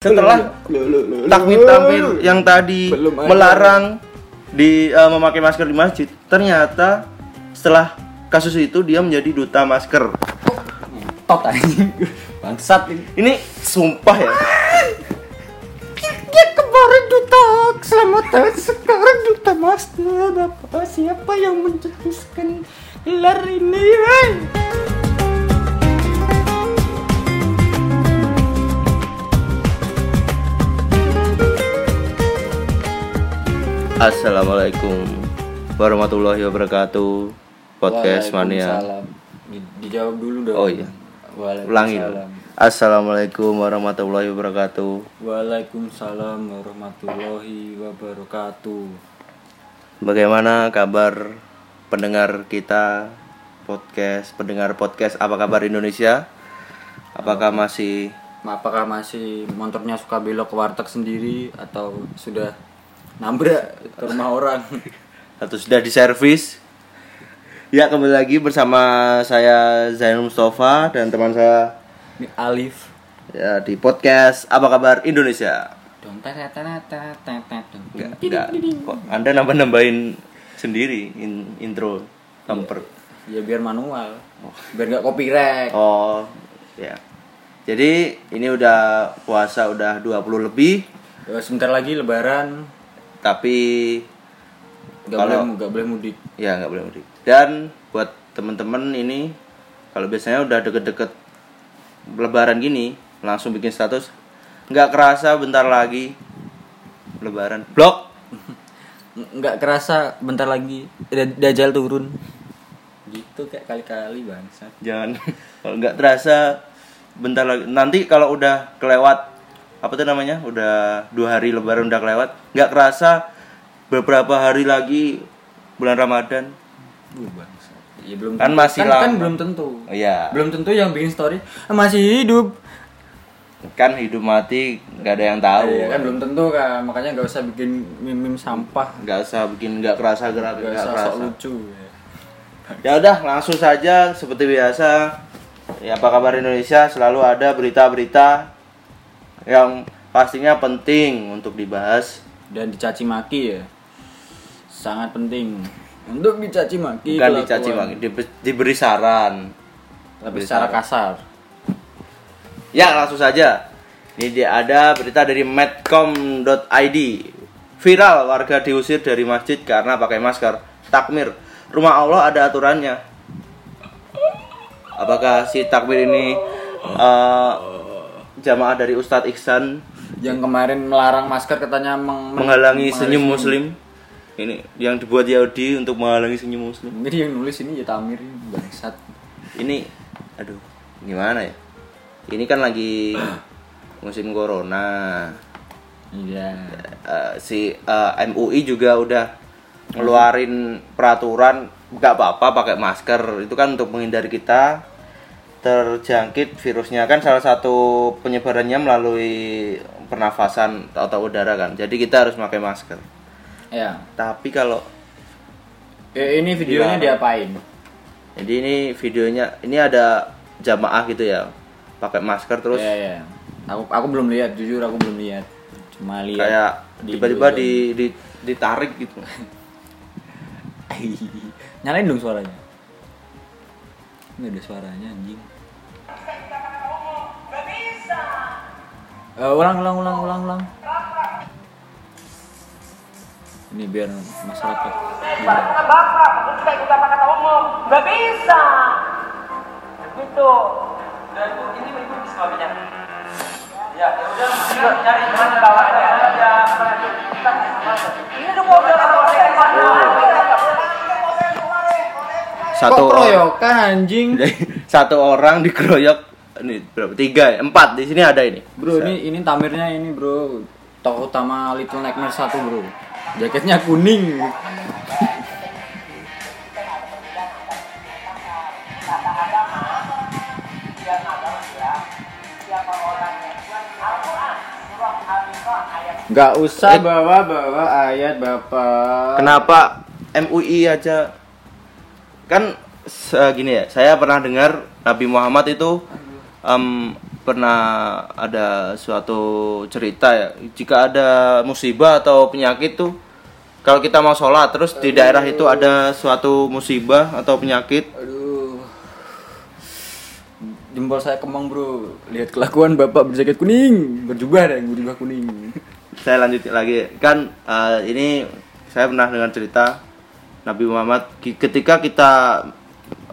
setelah takmir loh, tampil yang tadi Belum ada. melarang di eh, memakai masker di masjid ternyata setelah kasus itu dia menjadi duta masker. Tot anjing. Bangsat ini. Ini sumpah ya. Dia kemarin duta keselamatan sekarang duta masker. Apa siapa yang mencetuskan gelar ini assalamualaikum warahmatullahi wabarakatuh. Podcast mania. Di- dijawab dulu dong. Oh, iya. Ulangi assalamualaikum warahmatullahi wabarakatuh. Waalaikumsalam warahmatullahi wabarakatuh. Bagaimana kabar pendengar kita? Podcast pendengar podcast apa kabar Indonesia? Apakah masih apakah masih motornya suka belok ke warteg sendiri atau sudah nabrak ke rumah orang atau sudah diservis? Ya kembali lagi bersama saya Zainul Mustafa dan teman saya ini Alif ya di podcast apa kabar Indonesia? Enggak, enggak. Kok Anda nambah-nambahin sendiri in- intro bumper. ya biar manual biar nggak copyright Oh, ya. Jadi ini udah puasa udah 20 lebih Ya, sebentar lagi lebaran tapi nggak boleh Kalau- nggak boleh mudik ya nggak boleh mudik. Dan buat temen-temen ini kalau biasanya udah deket-deket lebaran gini langsung bikin status nggak kerasa bentar lagi lebaran. Blok. Nggak kerasa bentar lagi Da- dajal turun gitu kayak kali-kali bangsa Jangan kalau nggak terasa bentar lagi. Nanti kalau udah kelewat apa tuh namanya? Udah dua hari lebaran udah kelewat, nggak kerasa beberapa hari lagi bulan Ramadan. Ya belum Kan tentu- masih kan, kan lama. belum tentu Oh, iya. belum tentu yang bikin story "Ah, masih hidup Kan hidup mati nggak ada yang tahu. Iya, kan belum tentu kan makanya nggak usah bikin meme sampah nggak usah bikin nggak kerasa gerak nggak nggak usah kerasa sok lucu ya. ya udah langsung saja seperti biasa ya apa kabar Indonesia selalu ada berita-berita yang pastinya penting untuk dibahas. Dan dicaci maki ya. Sangat penting. Untuk dicaci maki bukan kelakuan. dicaci maki di- diberi saran. Tapi secara saran. kasar. Ya langsung saja. Ini dia ada berita dari medcom.id viral warga diusir dari masjid karena pakai masker. Takmir. Rumah Allah ada aturannya. Apakah si takmir ini eh, jamaah dari Ustadz Iksan. Yang kemarin melarang masker katanya meng- menghalangi menghalangi senyum muslim. Ini yang dibuat Yahudi untuk menghalangi senyum muslim. Mungkin yang nulis ini ya Tamir ini bangsat. Ini aduh gimana ya? Ini kan lagi musim corona. Iya. Eh, si eh, MUI juga udah ngeluarin peraturan nggak apa-apa pakai masker. Itu kan untuk menghindari kita terjangkit virusnya. Kan salah satu penyebarannya melalui pernafasan atau udara kan. Jadi kita harus pakai masker. Ya. Tapi kalau Eh, ini videonya Dilarang. diapain? Jadi ini videonya ini ada jamaah gitu ya pakai masker terus. Ya ya. Aku aku belum lihat jujur aku belum lihat. Cuma lihat kayak di tiba-tiba Google. di, di ditarik gitu. Nyalain dong suaranya ini ada suaranya anjing Eh, ulang ulang ulang ulang ulang ini biar masyarakat bapak, kata umum, nggak bisa. Gitu. Dan ibu, ini ibu bisa. Ya, ya udah, cari mana aja. Ini udah mau udah satu kok orang keroyokan anjing? Satu orang dikeroyok ini berapa tiga ya? empat di sini ada ini. Bro ini ini tamirnya ini bro. Tokoh utama Little Nightmares satu bro. Jaketnya kuning. Gak usah Eh. bawa-bawa ayat bapak. Kenapa MUI aja kan gini ya saya pernah dengar Nabi Muhammad itu em, pernah ada suatu cerita ya jika ada musibah atau penyakit tuh kalau kita mau sholat terus di daerah itu ada suatu musibah atau penyakit Aduh. Jempol saya kemang, Bro. Lihat kelakuan Bapak berjaket kuning, berjubah dan berjubah kuning. saya lanjut lagi kan eh, ini saya pernah dengar cerita Nabi Muhammad ketika kita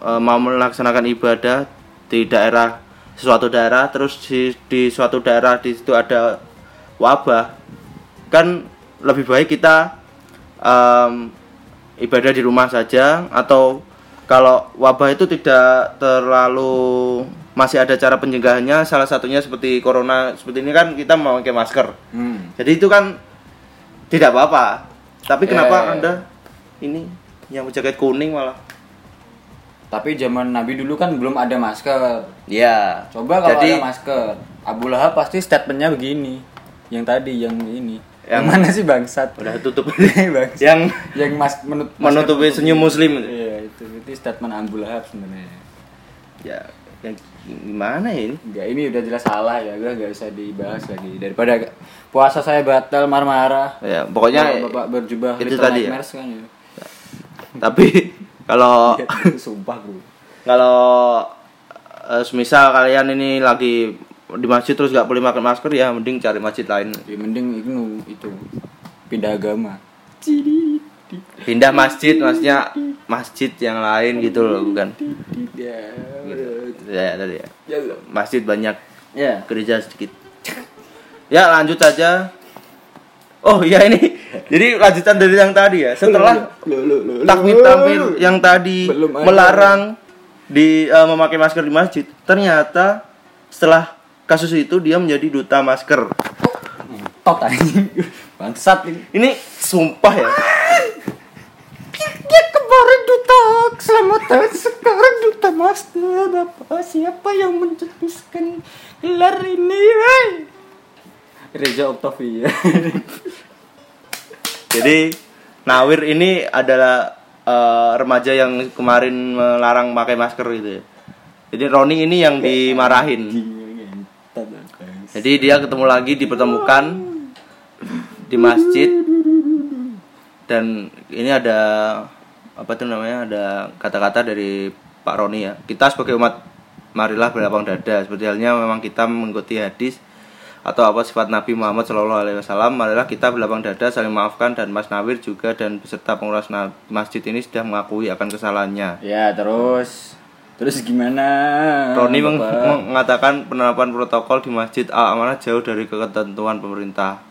eh, mau melaksanakan ibadah di daerah suatu daerah terus di, di suatu daerah di situ ada wabah kan lebih baik kita em, ibadah di rumah saja atau kalau wabah itu tidak terlalu masih ada cara pencegahannya salah satunya seperti corona seperti ini kan kita memakai masker Hmm. jadi itu kan tidak apa-apa. Tapi kenapa ya. Anda ini yang berjaket kuning malah? Tapi zaman Nabi dulu kan belum ada masker. Ya. Coba kalau Jadi ada masker, Abu Lahab pasti statementnya begini. Yang tadi, yang ini. Yang, Yang- mana sih bangsat? udah tutup. bangsat. yang yang mas menut, menutupi senyum muslim. Iya, itu itu statement Abu Lahab sebenarnya. Ya, yang gimana ya ini? Enggak, ini udah jelas salah ya, udah nggak usah dibahas lagi. Daripada puasa saya batal marah-marah. Ya, pokoknya Bapak berjubah itu tadi ya. Kan ya. Tapi kalau Iya, Sumpah, Bro. kalau eh, semisal kalian ini lagi di masjid terus gak boleh pakai masker ya mending cari masjid lain. Ya mending itu itu pindah agama. Pindah masjid maksudnya masjid yang lain gitu loh bukan. Ya. Ya tadi ya. Ya. Masjid banyak Ya. gereja sedikit. Ya lanjut saja. Oh iya ini. Jadi lanjutan dari yang tadi ya. Setelah takmir tampil yang tadi Belum ada. melarang di eh, memakai masker di masjid, ternyata setelah kasus itu dia menjadi duta masker. Tot anjing. Bangsat ini. Ini sumpah ya. Ya kemarin duta keselamatan sekarang duta masker Bapak siapa yang mencetuskan gelar ini weh? Reza Octavia. Jadi Nawir ini adalah eh, remaja yang kemarin melarang pakai masker gitu ya. Jadi Roni ini yang dimarahin. Jadi dia ketemu lagi dipertemukan di masjid dan ini ada apa tuh namanya ada kata-kata dari Pak Roni ya. Kita sebagai umat marilah berlapang dada seperti halnya memang kita mengikuti hadis atau apa sifat Nabi Muhammad Shallallahu Alaihi Wasallam marilah kita berlapang dada saling maafkan dan Mas Nawir juga dan beserta pengurus masjid ini sudah mengakui akan kesalahannya. ya, terus terus gimana? Roni meng- mengatakan penerapan protokol di Masjid Al Amanah jauh dari ketentuan pemerintah.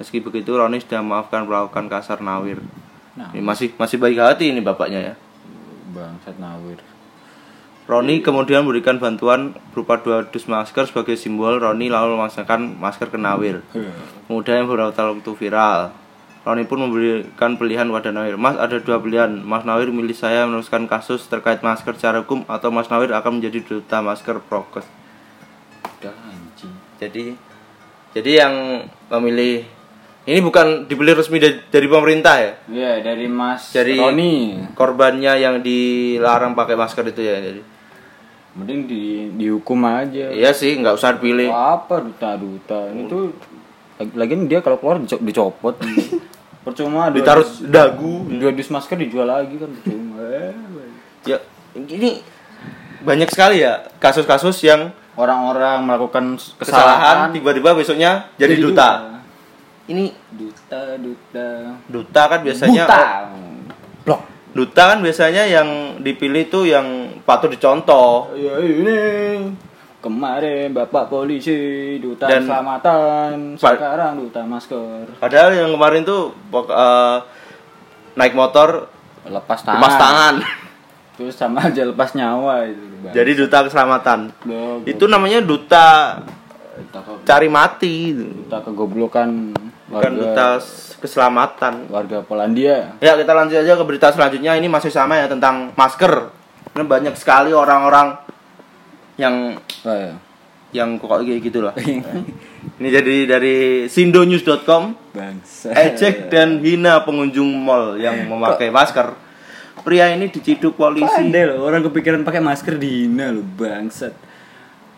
Meski begitu, Roni sudah memaafkan perlakuan kasar Nawir. Nah. Ini masih masih baik hati ini bapaknya ya. Bangsat Nawir. Roni kemudian memberikan bantuan berupa dua dus masker sebagai simbol. Roni lalu memasangkan masker ke Nawir. Kemudian beberapa waktu viral. Roni pun memberikan pilihan pada Nawir. Mas ada dua pilihan. Mas Nawir milih saya meneruskan kasus terkait masker secara hukum atau Mas Nawir akan menjadi duta masker prokes. Jadi jadi yang memilih ini bukan dipilih resmi da- dari pemerintah ya. Iya, dari Mas Dari Roni. korbannya yang dilarang pakai masker itu ya. Jadi Mending di dihukum aja. iya sih nggak usah dipilih. Apa duta-duta? Itu lag- lagian dia kalau keluar dico- dicopot. Percuma dua- Ditaruh dagu. dua dus masker dijual lagi kan percuma. Ya ini banyak sekali ya kasus-kasus yang Orang-orang melakukan kesalahan tiba-tiba besoknya jadi duta. Ini Duta, duta. duta kan biasanya Buta. oh, Blok. duta kan biasanya yang dipilih tuh yang patut dicontoh. Ya ini kemarin bapak polisi duta Dan- keselamatan sekarang duta masker Padahal yang kemarin tuh eh, naik motor lepas tangan lepas tangan. terus sama aja lepas nyawa itu Bang. Jadi duta keselamatan. Blok. Itu namanya duta duta, ke- cari mati, duta kegoblokan bukan duta keselamatan. warga Polandia Ya kita lanjut aja ke berita selanjutnya. Ini masih sama ya tentang masker. Ini banyak sekali orang-orang yang oh, ya. yang kok kayak gitu lah. Ini jadi dari sindonews.com ejek dan hina pengunjung mall yang memakai masker. Pria ini diciduk polisi. Pandai loh orang kepikiran pakai masker dihina loh bangsat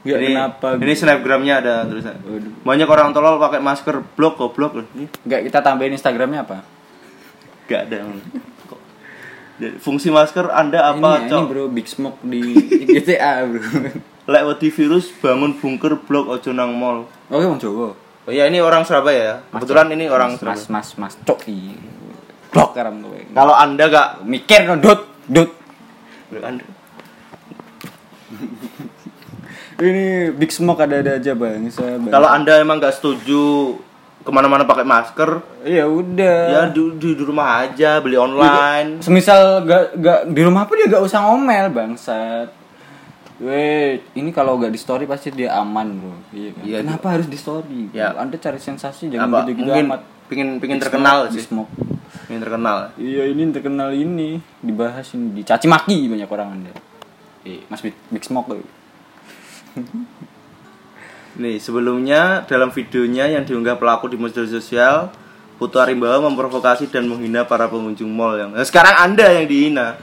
Nggak ini, kenapa Ini snapgramnya ada tulisan. Waduh. Banyak orang tolol pakai masker blok goblok loh. Ini Enggak kita tambahin Instagramnya apa? gak ada. Fungsi masker Anda apa, ini, Cok? ini bro Big Smoke di GTA bro. Lek wedi virus bangun bunker blok ojo nang mall. Oke Bang Jowo. Oh iya ini orang Surabaya ya. Kebetulan ini orang Mas Surabaya. Mas Mas Cok i. Blok karam gue. Kalau Anda gak Mikir no dut dut. Anda, Ini Big Smoke ada-ada aja bang. Saya bang. kalau Anda emang gak setuju ke mana-mana pakai masker, ya udah. ya di, di, di rumah aja beli online. Semisal gak, gak di rumah pun dia gak usah ngomel bangsat. Weh, ini kalau gak di story pasti dia aman bro. Iya kan? Iya, Kenapa harus di story? Ya. Anda cari sensasi jangan Apa gitu-gitu mungkin amat. pingin pingin Big terkenal Smoke, sih. Smoke. Pingin terkenal. Iya ini terkenal ini dibahas ini dicaci maki banyak orang anda. Eh, Mas Big, Big Smoke. Nih, sebelumnya dalam videonya yang diunggah pelaku di media sosial, Putu Arimbawa memprovokasi dan menghina para pengunjung mall yang. Nah, sekarang Anda yang dihina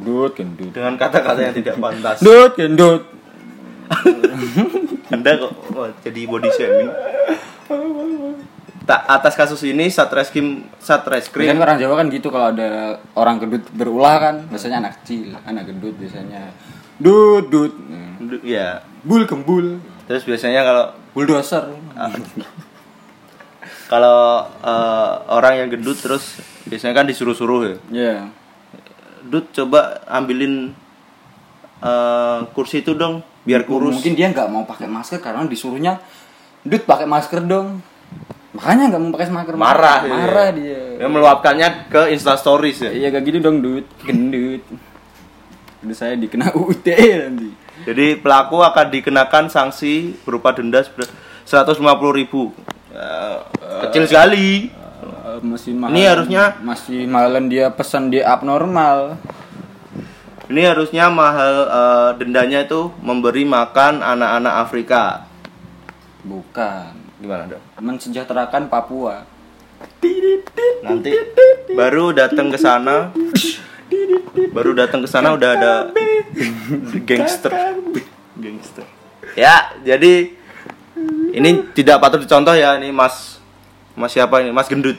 Dut gendut. dengan kata-kata yang tidak pantas. Dut gendut. Anda kok oh, jadi body shaming. Tak atas kasus ini Satreskrim Satreskrim orang Jawa kan gitu kalau ada orang gendut berulah kan biasanya anak kecil, anak gendut biasanya dut dut. Hmm. ya. Bul gembul. Terus biasanya kalau Bulldozer. kalau eh, orang yang gendut terus biasanya kan disuruh-suruh ya. Ya. Dut coba ambilin eh, kursi itu dong biar kurus. Mungkin dia nggak mau pakai masker karena disuruhnya dut pakai masker dong. Makanya nggak mau pakai masker. marah ya. Marah dia. Dia meluapkannya ke Insta Stories ya. Iya kayak gitu dong dut, gendut. Udah saya dikena UT nanti. Jadi pelaku akan dikenakan sanksi berupa denda 150 ribu. kecil sekali. Eh, masih mahal. Ini harusnya- masih mahalan dia pesan dia abnormal. Ini harusnya mahal eh, dendanya itu memberi makan anak-anak Afrika. Bukan. Gimana dong? Mensejahterakan Papua. Nanti baru datang ke sana. Baru datang ke sana udah ada gangster. Gangster. Ya, jadi ini tidak patut dicontoh ya ini Mas Mas siapa ini? Mas Gendut.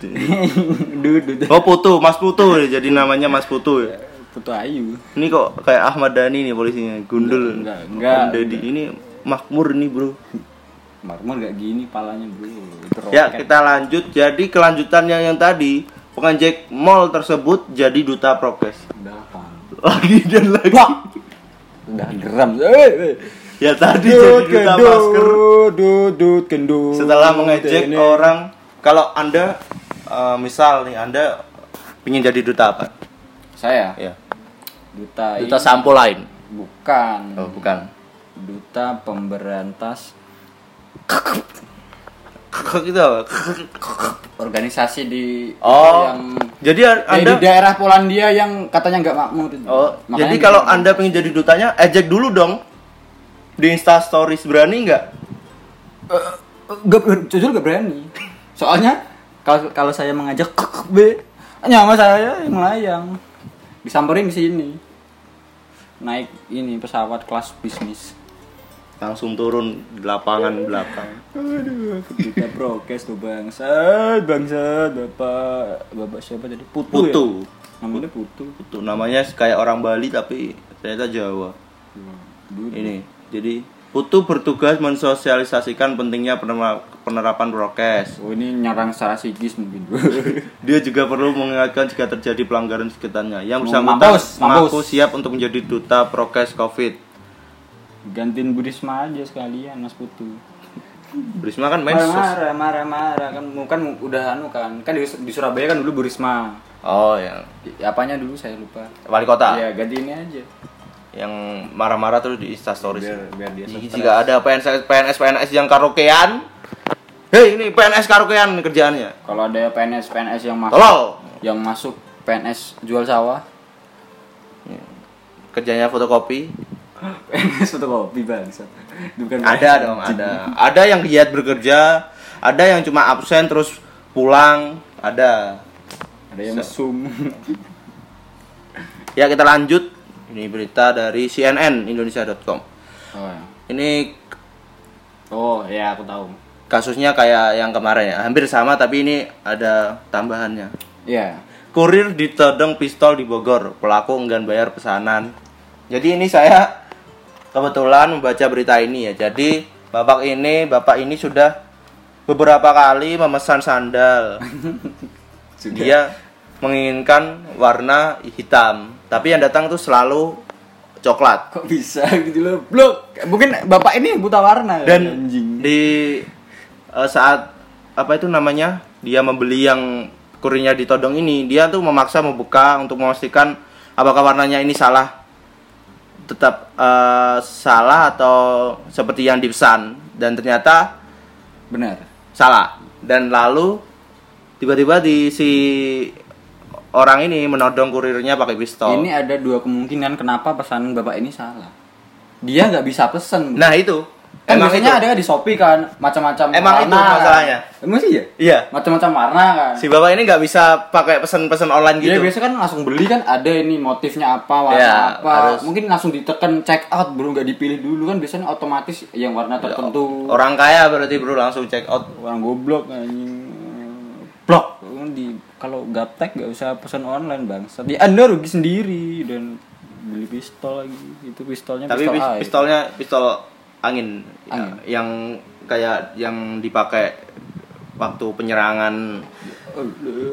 dut dut. Oh Putu, Mas Putu jadi namanya Mas Putu ya. Putu Ayu. Ini kok kayak Ahmad Dhani nih polisinya, gundul. Enggak, enggak, Deddy ini makmur nih, Bro. Marmor gak gini palanya bro. Ya, kita lanjut. Jadi kelanjutannya yang tadi, pengejek mall tersebut jadi duta prokes. Lagi dan lagi. Udah geram. Eh, eh. Ya tadi jadi duta masker. dut, dut. Setelah mengejek Ini. orang, kalau Anda eh, misal nih Anda ingin jadi duta apa? Saya. Ya. Duta. Duta ini- sampo lain. Bukan. Oh, bukan. Duta pemberantas gitu apa? organisasi di Oh. yang Jadi eh, Anda di daerah Polandia yang katanya nggak makmur. Oh, Makanya jadi kalau Anda pengen jadi dutanya, ejek dulu dong. Di Insta Stories berani nggak? Eh, nggak ber- jujur nggak berani. Soalnya kalau kalau saya mengajak B, nyawa saya yang melayang. Disamperin di sini. Naik ini pesawat kelas bisnis. Langsung turun di lapangan belakang. Aduh, kita prokes tuh bangsat, bangsat, bapak, bapak siapa tadi? Putu. Putu. Ya? Namanya Putu. Itu namanya kayak orang Bali tapi ternyata Jawa. Dulu. Ini. Jadi Putu bertugas mensosialisasikan pentingnya penera- penerapan prokes. Oh ini nyerang secara psikis mungkin. Dia juga perlu mengingatkan jika terjadi pelanggaran sekitarnya. Yang bersangkutan mampus, mengaku siap untuk menjadi duta prokes COVID. Gantiin Budisma aja sekalian Mas Putu. Risma kan main sus- Marah, marah, marah kan kan udah anu kan. Kan di, di Surabaya kan dulu Burisma. Oh, Di- Apanya dulu saya lupa. wali kota. Iya, ganti ini aja. yang marah-marah terus di Insta Stories. Biar biar dia Jadi jika ada PNS PNS PNS yang karaokean, hei ini PNS karaokean kerjaannya. Kalau ada PNS PNS yang masuk Tolol. yang masuk PNS jual sawah, Kerjanya fotokopi. PNS fotokopi bangsa. Bukan Ada dong, ada. Ada yang giat bekerja, ada yang cuma absen terus pulang, ada. Ada yang mesum. Ya kita lanjut. Ini berita dari CNN Indonesia.com. Oh, ya. ini Oh, ya aku tahu. kasusnya kayak yang kemarin ya, hampir sama tapi ini ada tambahannya. Iya. Kurir ditodong pistol di Bogor, pelaku enggan bayar pesanan. Jadi ini saya kebetulan membaca berita ini ya. Jadi bapak ini, bapak ini sudah beberapa kali memesan sandal. Dia menginginkan warna hitam, tapi yang datang tuh selalu coklat. Kok bisa gitu loh? Blok. Mungkin bapak ini buta warna Dan anjing. di eh, saat apa itu namanya? Dia membeli yang kurirnya ditodong ini, dia tuh memaksa membuka untuk memastikan apakah warnanya ini salah tetap eh, salah atau seperti yang dipesan dan ternyata Benar. salah dan lalu tiba-tiba di si orang ini menodong kurirnya pakai pistol. Ini ada dua kemungkinan kenapa pesanan bapak ini salah. Dia nggak bisa pesen. Nah itu kan emang biasanya itu. ada di Shopee kan macam-macam Emang itu warna kan. masalahnya. Emang sih ya? Iya. Macam-macam warna kan. Si bapak ini nggak bisa pakai pesan-pesan online Dia gitu. biasa kan langsung beli kan ada ini motifnya apa, warna Iya, apa. harus. Mungkin langsung ditekan check out bro nggak dipilih dulu kan biasanya otomatis yang warna tertentu. Orang kaya berarti bro langsung check out. orang goblok anjing blok di kalau gaptek gak usah pesan online bang di anda rugi sendiri dan beli pistol lagi itu pistolnya Tapi pistol pistolnya pistol angin, ya, Angin. yang kayak yang dipakai waktu penyerangan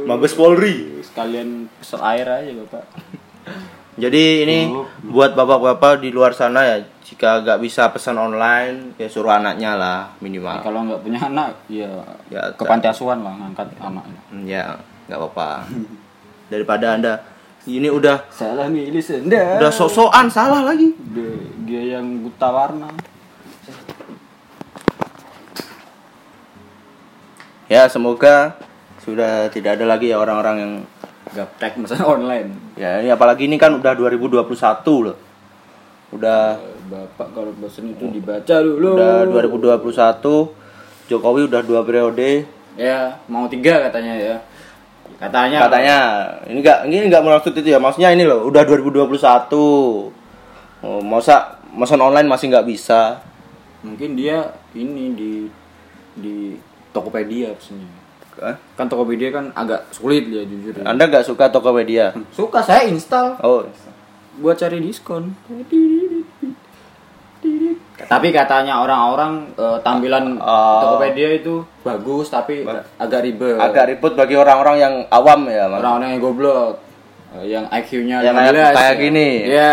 Mabes Polri. sekalian pistol air aja bapak Jadi ini Oh. buat bapak-bapak di luar sana ya jika nggak bisa pesan online ya suruh anaknya lah minimal. kalau nggak punya anak ya, Ya, ke panti asuhan lah ngangkat anaknya Hmm, Ya nggak apa-apa. Daripada anda ini udah salah milih senda udah sok-sokan salah lagi. dia, dia yang buta warna Ya semoga sudah tidak ada lagi ya orang-orang yang gaptek pesan online. Ya ini apalagi ini kan udah 2021 loh. Udah bapak kalau pesan itu dibaca dulu. Udah 2021 Jokowi udah dua periode. Ya mau tiga katanya ya. Katanya. Katanya ini enggak ini enggak maksud itu ya. Maksudnya ini loh udah 2021 oh, masa pesan online masih nggak bisa? Mungkin dia ini di di Tokopedia pesennya Hah? kan Tokopedia kan agak sulit ya jujur ya. anda nggak suka Tokopedia? Suka saya install. Oh. Buat cari diskon. Tapi katanya orang-orang eh, tampilan Oh. Tokopedia itu bagus tapi agak ribet. Agak ribet bagi orang-orang yang awam ya orang-orang yang goblok. Eh, yang IQ-nya Yang kayak- kayak gini. ya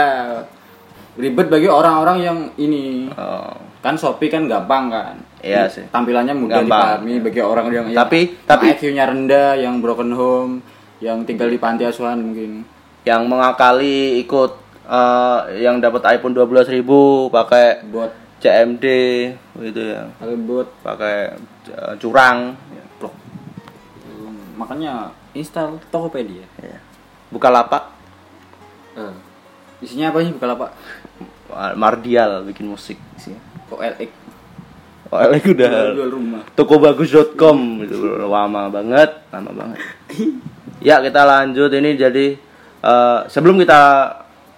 ribet bagi orang-orang yang ini. Oh. Kan Shopee kan gampang kan? Iya sih. tampilannya mudah Gampang. dipahami bagi orang yang Tapi- yang tapi- IQ-nya rendah yang broken home yang tinggal di panti asuhan mungkin. Yang mengakali ikut eh, yang dapat iPhone 12.000 pakai buat CMD gitu ya. Kalau buat pakai eh, curang. Ya, blok. makanya install Tokopedia. Ya. buka lapak Eh, isinya apa sih Bukalapak Mardial bikin musik isinya. OLX lagi udah jual rumah tokobagus.com itu lama banget, lama banget. Ya, kita lanjut ini jadi eh, sebelum kita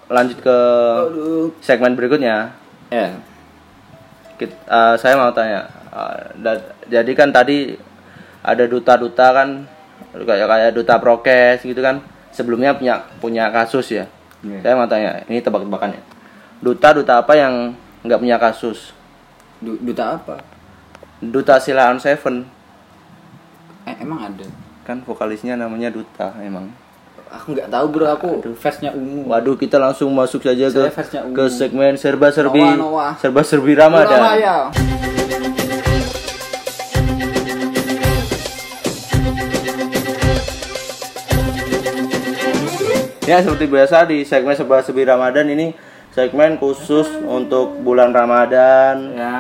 lanjut ke segmen berikutnya, ya kit- eh, saya mau tanya. eh, da- jadi kan tadi ada duta-duta kan kayak kayak duta prokes gitu kan. Sebelumnya punya punya kasus ya. Iya. Saya mau tanya, ini tebak-tebakannya. Duta-duta apa yang nggak punya kasus? Du- duta apa Duta Sila on Seven eh, emang ada kan vokalisnya namanya Duta emang. aku nggak tahu bro aku fansnya ungu Waduh kita langsung masuk saja ke Saya ke segmen serba serbi Noah, Noah. serba serbi Ramadan. ya. Ya seperti biasa di segmen serba serbi Ramadan ini segmen khusus untuk bulan Ramadan. ya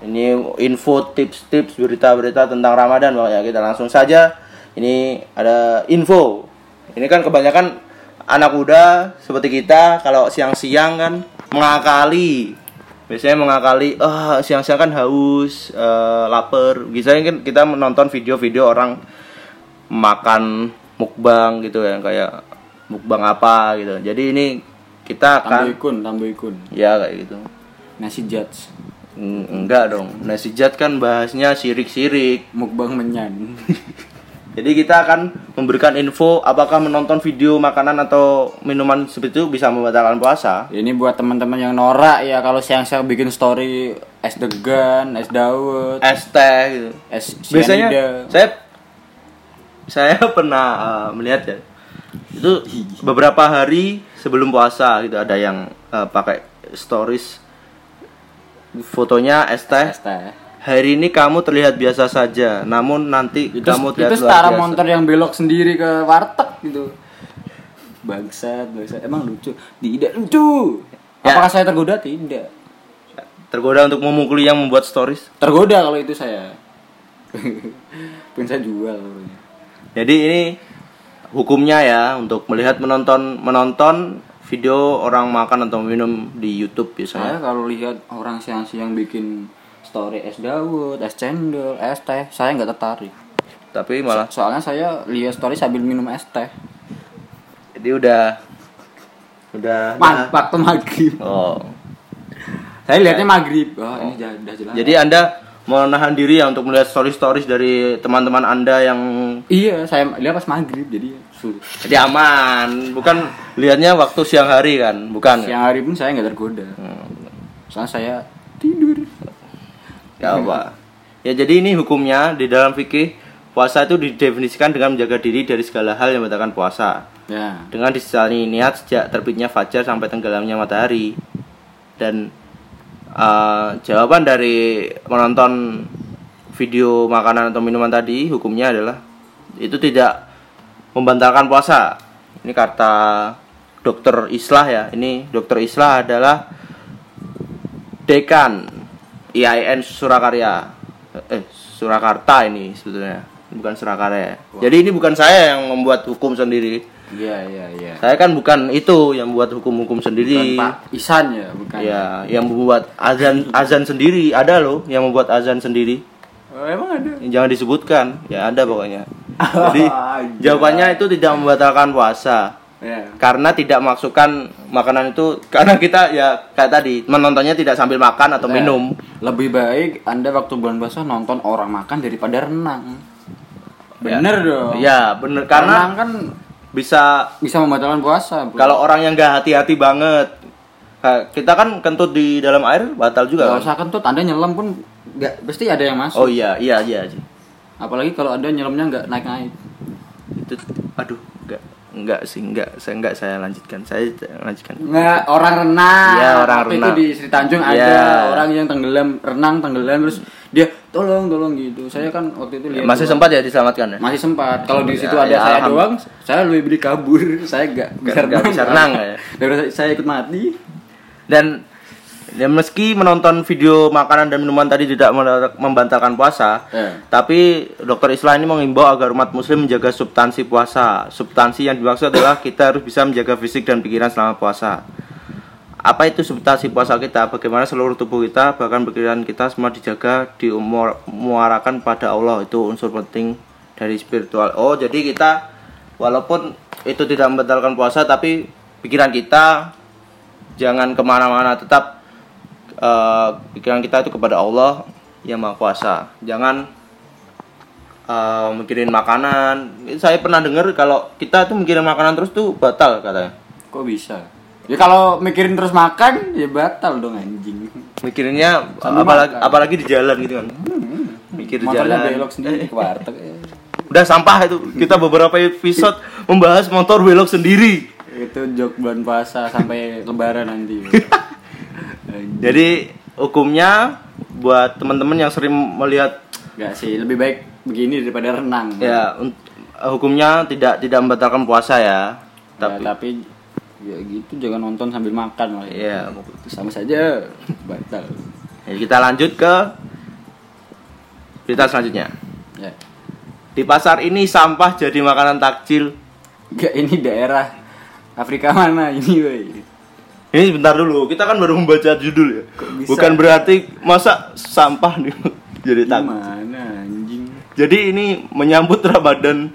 Ini info tips-tips berita-berita tentang Ramadan pokoknya kita langsung saja. Ini ada info. Ini kan kebanyakan anak muda seperti kita kalau siang-siang kan mengakali. Biasanya mengakali, ah siang-siang kan haus, eh, lapar. Biasanya kan kita menonton video-video orang makan mukbang gitu ya kayak mukbang apa gitu. Jadi ini kita akan ikun tambah ikun ya kayak gitu. nasi judge Mm, Enggak dong. Nasijat kan bahasnya sirik-sirik. Mukbang menyan. Jadi kita akan memberikan info apakah menonton video makanan atau minuman seperti itu bisa membatalkan puasa. Ini buat teman-teman yang norak ya kalau siang-siang bikin story es degan, es dawet, Es teh gitu. es Biasanya saya saya pernah uh, melihat ya. Itu beberapa hari sebelum puasa gitu ada yang uh, pakai stories fotonya es teh. Hari ini kamu terlihat biasa saja, namun nanti Itu, kamu terlihat itu setara biasa. motor yang belok sendiri ke warteg gitu. Bangsat, bangsat. Emang lucu? Tidak lucu. Ya. Apakah saya tergoda? Tidak. Tergoda untuk memukuli yang membuat stories. Tergoda kalau itu saya. Pengen saya jual. Jadi ini hukumnya ya untuk melihat menonton menonton video orang makan atau minum di YouTube Saya biasanya. kalau lihat orang siang-siang bikin story es dawet, es cendol, es teh, saya nggak tertarik. Tapi malah Soalnya saya lihat story sambil minum es teh. jadi udah udah Man, waktu maghrib. Oh. Saya lihatnya maghrib. Oh, ini j- udah jelas. Jadi Anda menahan diri ya untuk melihat stories-stories dari teman-teman Anda yang iya, saya lihat pas maghrib jadi suruh. jadi aman, bukan lihatnya waktu siang hari kan, bukan. Siang hari pun saya nggak tergoda. Soalnya saya tidur. Ya apa? Ya jadi ini hukumnya di dalam fikih puasa itu didefinisikan dengan menjaga diri dari segala hal yang membatalkan puasa. Ya. Dengan disertai niat sejak terbitnya fajar sampai tenggelamnya matahari. Dan eh, jawaban dari menonton video makanan atau minuman tadi hukumnya adalah itu tidak membatalkan puasa. Ini kata dokter Islah ya. Ini dokter Islah adalah dekan IAIN Surakarya eh Surakarta ini sebetulnya bukan Surakarya jadi ini bukan saya yang membuat hukum sendiri Iya, iya, iya. saya kan bukan itu yang membuat hukum-hukum Bukan sendiri Pak Isan ya, bukan. ya yang membuat azan azan sendiri ada loh yang membuat azan sendiri Oh, emang ada. jangan disebutkan ya ada pokoknya jadi jawabannya itu tidak membatalkan puasa Ya. karena tidak masukkan makanan itu karena kita ya kayak tadi menontonnya tidak sambil makan atau Ya. minum Lebih baik Anda waktu bulan puasa nonton orang makan daripada renang. Bener dong. Iya bener karena renang kan bisa bisa membatalkan puasa. bro. kalau orang yang nggak hati-hati banget kita kan kentut di dalam air batal juga Gak kan? usah kentut, Anda nyelam pun nggak pasti ada yang masuk. oh iya iya iya Ji. Apalagi kalau Anda nyelamnya nggak naik-naik. itu aduh nggak nggak sih nggak saya nggak saya lanjutkan saya lanjutkan Nggak, orang renang. Iya, orang Waktu renang. Itu di Sri Tanjung Iya. ada orang yang tenggelam, renang tenggelam terus dia tolong tolong gitu. Saya kan waktu itu lihat masih doang. sempat ya diselamatkan ya Masih sempat. Kalau di situ Ya, ada ya, saya alham- doang, saya lebih beli kabur. Saya nggak bisa nggak bisa renang, ya. Daripada saya ikut mati. dan ya meski menonton video makanan dan minuman tadi tidak membatalkan puasa Eh. tapi dokter Islam ini mengimbau agar umat muslim menjaga substansi puasa substansi yang dimaksud adalah kita harus bisa menjaga fisik dan pikiran selama puasa apa itu substansi puasa kita? Bagaimana seluruh tubuh kita bahkan pikiran kita semua dijaga dimuarakan pada Allah? Itu unsur penting dari spiritual. Oh jadi kita walaupun itu tidak membatalkan puasa tapi pikiran kita jangan ke mana-mana. Tetap eh, pikiran kita itu kepada Allah yang maha kuasa. Jangan eh, mikirin makanan. Saya pernah dengar kalau kita tuh mikirin makanan terus tuh batal katanya. Kok bisa? Ya kalau mikirin terus makan ya batal dong anjing. mikirinnya Sambil apalagi makan. apalagi di jalan gitu kan mikir di Motornya jalan belok sendiri ke warteg. eh. udah sampah itu kita beberapa episode membahas motor belok sendiri Itu jok bulan puasa sampai lebaran nanti. Jadi hukumnya buat teman-teman yang sering melihat Enggak sih, lebih baik begini daripada renang. ya hukumnya tidak tidak membatalkan puasa ya tapi, tapi tapi ya gitu jangan nonton sambil makan malah. ya sama saja batal. Ya, kita lanjut ke berita selanjutnya. Ya. Di pasar ini sampah jadi makanan takjil. Enggak ini daerah Afrika mana ini, woi? Ini sebentar dulu, kita kan baru membaca judul ya. bisa? Bukan berarti masa sampah nih jadi takjil. Gimana anjing? Jadi ini menyambut Ramadan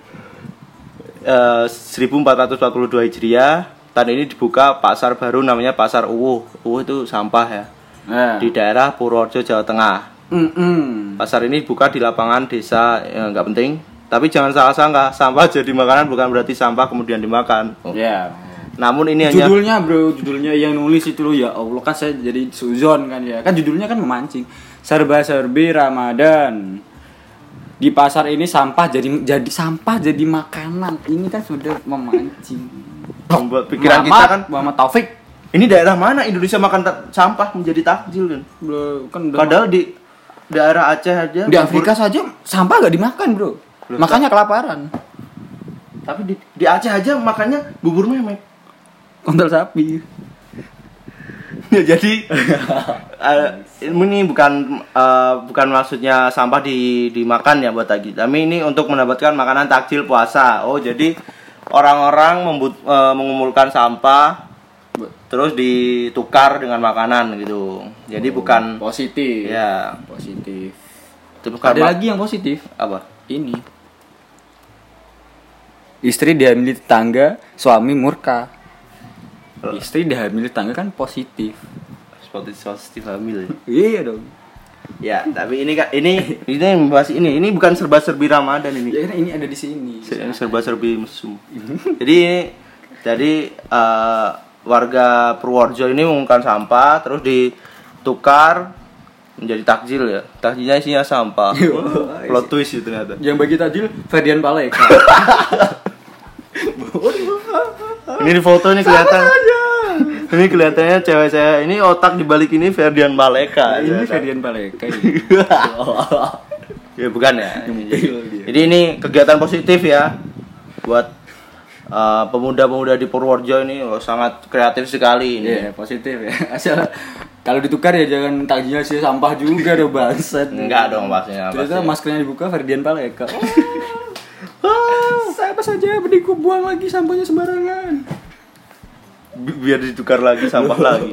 eh, 1442 Hijriah. Tahun ini dibuka pasar baru namanya Pasar Uwuh. Uwuh itu sampah ya. Nah. di daerah Purworejo Jawa Tengah. Mm-mm. Pasar ini buka di lapangan desa ya, nggak penting. Tapi jangan salah sangka, sampah jadi makanan bukan berarti sampah kemudian dimakan. Oh. Ya. Namun ini hanya Judulnya bro, judulnya yang nulis itu loh ya Allah kan saya jadi suzon kan ya. Kan judulnya kan memancing. Serba-serbi Ramadan. Di pasar ini sampah jadi jadi sampah jadi makanan. Ini kan sudah memancing. Membuat pikiran Muhammad, kita kan Muhammad Taufik. ini daerah mana Indonesia makan ta- sampah menjadi takjil kan. Bro, kan Padahal di daerah Aceh aja di Afrika saja sampah gak dimakan bro. Loh, Makanya kelaparan. tapi di, di Aceh aja makannya bubur memek. Kontol sapi. Ya, jadi eh, ini bukan eh, bukan maksudnya sampah di dimakan ya buat tadi. Tapi ini untuk mendapatkan makanan takjil puasa. Oh, jadi orang-orang membut, eh, mengumpulkan sampah terus ditukar dengan makanan gitu. Jadi bukan positif. ya, Positif. itu bukan Ada lagi yang positif. apa? Ini. Istri dihamili tetangga, suami murka. Istri dihamili tetangga kan positif. Seperti positif hamil. Iya dong. Ya, tapi ini kan ini ini yang membahas ini. Ini bukan serba-serbi Ramadan ini. Ya ini ada di sini. Ini serba-serbi mesum. jadi jadi eh, warga Purworejo ini mengumpulkan sampah terus ditukar menjadi takjil ya. Takjilnya isinya sampah. Wah, Plot twist itu ternyata. Yang bagi tajil Ferdian Paleka. Ini di foto ini kelihatan. Ini kelihatannya cewek saya ini otak di balik ini Ferdian Baleka. ini Ferdian Paleka. ya bukan ya. Jadi, jadi ini kegiatan positif ya buat uh, pemuda-pemuda di Purworejo ini oh, sangat kreatif sekali ini. Iya, positif ya. Asal kalau ditukar ya jangan takjilnya sih sampah juga dong bangsat. Enggak dong maksudnya Ternyata pasti. maskernya dibuka Ferdian Paleka. Ah, saya apa saja mending ku buang lagi sampahnya sembarangan. Bi- biar ditukar lagi sampah lagi.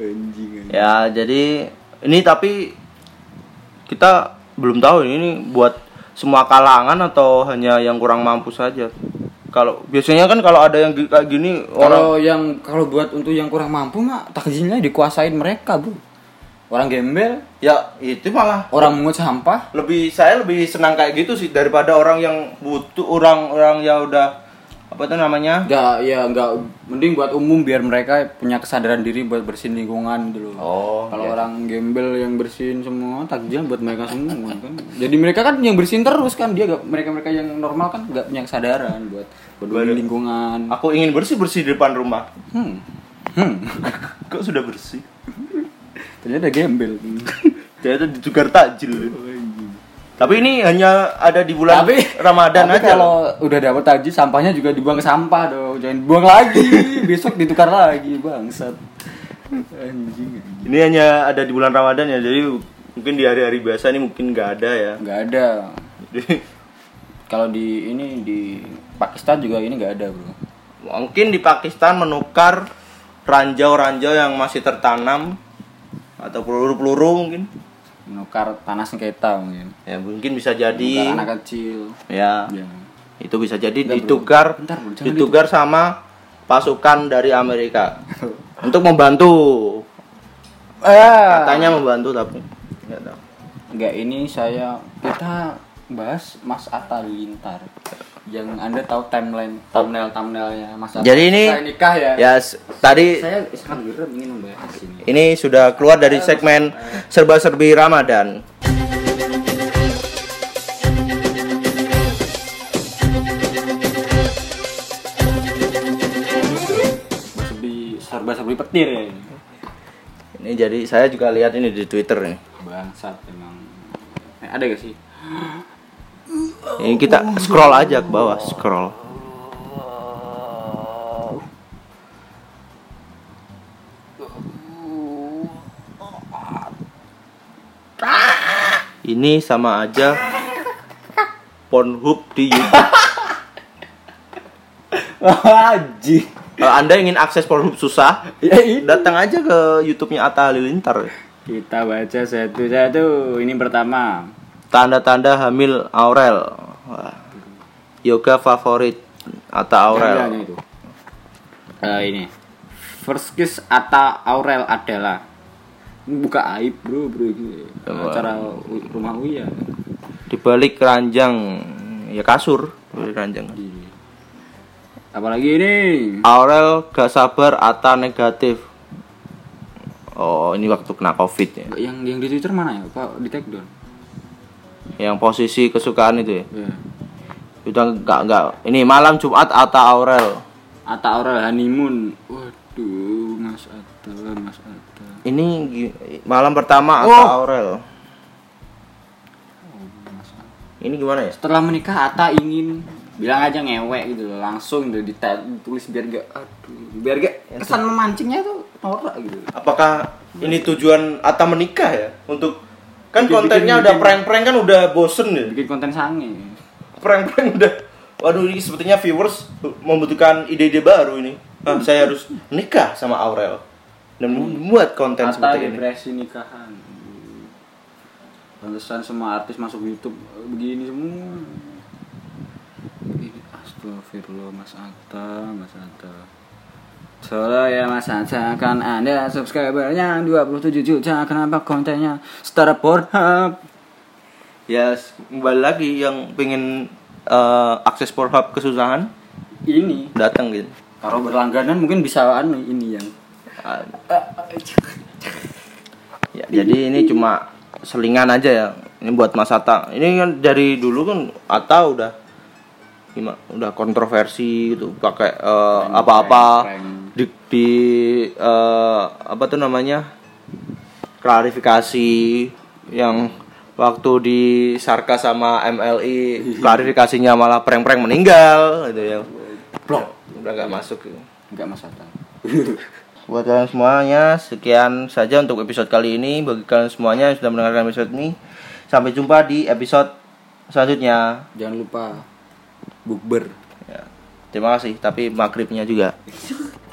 Anjing. Ya, jadi ini tapi kita belum tahu ini, ini buat semua kalangan atau hanya yang kurang mampu saja. Kalau biasanya kan kalau ada yang kayak gini orang Kalau yang kalau buat untuk yang kurang mampu mah takjilnya dikuasain mereka, Bro. Orang gembel, ya itu malah orang mungut sampah. lebih saya lebih senang kayak gitu sih daripada orang yang butuh orang-orang yang udah apa itu namanya Enggak, ya enggak mending buat umum biar mereka punya kesadaran diri buat bersihin lingkungan gitu loh. Oh, Kalau iya. orang gembel yang bersihin semua takjil buat mereka semua kan. Jadi mereka kan yang bersihin terus kan dia gak, mereka-mereka yang normal kan nggak punya kesadaran buat peduli lingkungan. aku ingin bersih bersih di depan rumah Hmm. Hmm. kok sudah bersih Ternyata gembel. ternyata ditukar takjil tapi ini hanya ada di bulan tapi Ramadan tapi aja kalau udah dapat takjil sampahnya juga dibuang ke sampah dong. Jangan buang lagi. Besok ditukar lagi bangsat. Anjing. Ini hanya ada di bulan Ramadan ya, jadi mungkin di hari-hari biasa ini mungkin nggak ada ya. nggak ada. Jadi, kalau di ini di Pakistan juga ini nggak ada bro. Mungkin di Pakistan menukar ranjau-ranjau yang masih tertanam atau peluru-peluru mungkin. Menukar tanah sengketa mungkin Ya mungkin bisa menukar jadi anak kecil ya. ya Itu bisa jadi Bentar, bro. ditukar Bentar, bro. Ditukar sama pasukan dari Amerika untuk membantu. Ah. Katanya membantu tapi nggak tahu. Enggak, ini saya kita bahas Mas Atta Lintar. Yang Anda tahu timeline thumbnail thumbnailnya Mas Atta. Jadi ini- Saya nikah ya. Ya tadi Saya sangat geram ingin membahas ini. Ini sudah keluar dari segmen serba-serbi Ramadan. Serbi serba serbi petir ya. ini. Ini jadi saya juga lihat ini di Twitter ini. Bangsat emang. Eh, ada gak sih? Ini kita scroll aja ke bawah, scroll. Ini sama aja Pornhub di YouTube. Haji. Kalau Anda ingin akses Pornhub susah, Ya datang aja ke YouTube-nya Atta Halilintar. Kita baca satu-satu. Ini pertama. Tanda-tanda hamil Aurel. Wah. Yoga favorit Jangan Aurel. itu. Eh, ini. First Kiss Atta Aurel Adela. Ini buka aib bro bro ini acara u- rumah Uya. Di balik keranjang ya kasur, di balik keranjang. Apalagi ini Aurel gak sabar Ata negatif. Oh, ini waktu kena Covid ya. yang yang di Twitter mana ya? Pak di take down. Yang posisi kesukaan itu ya. Ya. Udah enggak enggak. Ini malam Jumat Ata Aurel. Atta Aurel honeymoon. Waduh, Mas Atta, Mas Atta. Ini malam pertama Ata Oh. Aurel. Ini gimana ya? Setelah menikah Atta ingin bilang aja ngewek gitu loh. langsung udah ditulis biar gak aduh biar gak kesan memancingnya tuh norak gitu Apakah ini tujuan Ata menikah ya? Untuk kan Bikin- kontennya bikin- udah prank-prank kan udah bosen ya. bikin konten sange Prank-prank udah. Waduh ini sepertinya viewers membutuhkan ide-ide baru ini. Ah, saya harus nikah sama Aurel dan membuat konten Atta seperti ini. depresi nikahan Pantesan semua artis masuk YouTube begini semua. Astagfirullah Mas Atta, Mas Atta. Soalnya ya Mas Atta kan Anda subscribernya 27 juta Kenapa kontennya setara Pornhub Ya s- kembali lagi yang pengen eh, akses Pornhub kesusahan Ini datang gitu. Kalau berlangganan mungkin bisa anu ini yang Ah. Ya, jadi ini cuma selingan aja ya. Ini buat Mas Ata. Ini kan dari dulu kan Ata udah gimana? Udah kontroversi gitu, pakai eh, apa-apa. Di, di eh, apa tuh namanya? klarifikasi yang waktu di Sarka sama MLI klarifikasinya malah prank-prank meninggal gitu ya. Blok, udah gak masuk gitu. Enggak Mas Atta Buat kalian semuanya, sekian saja untuk episode kali ini. Bagi kalian semuanya yang sudah mendengarkan episode ini, sampai jumpa di episode selanjutnya. Jangan lupa bukber Ya. Terima kasih, tapi maghribnya juga.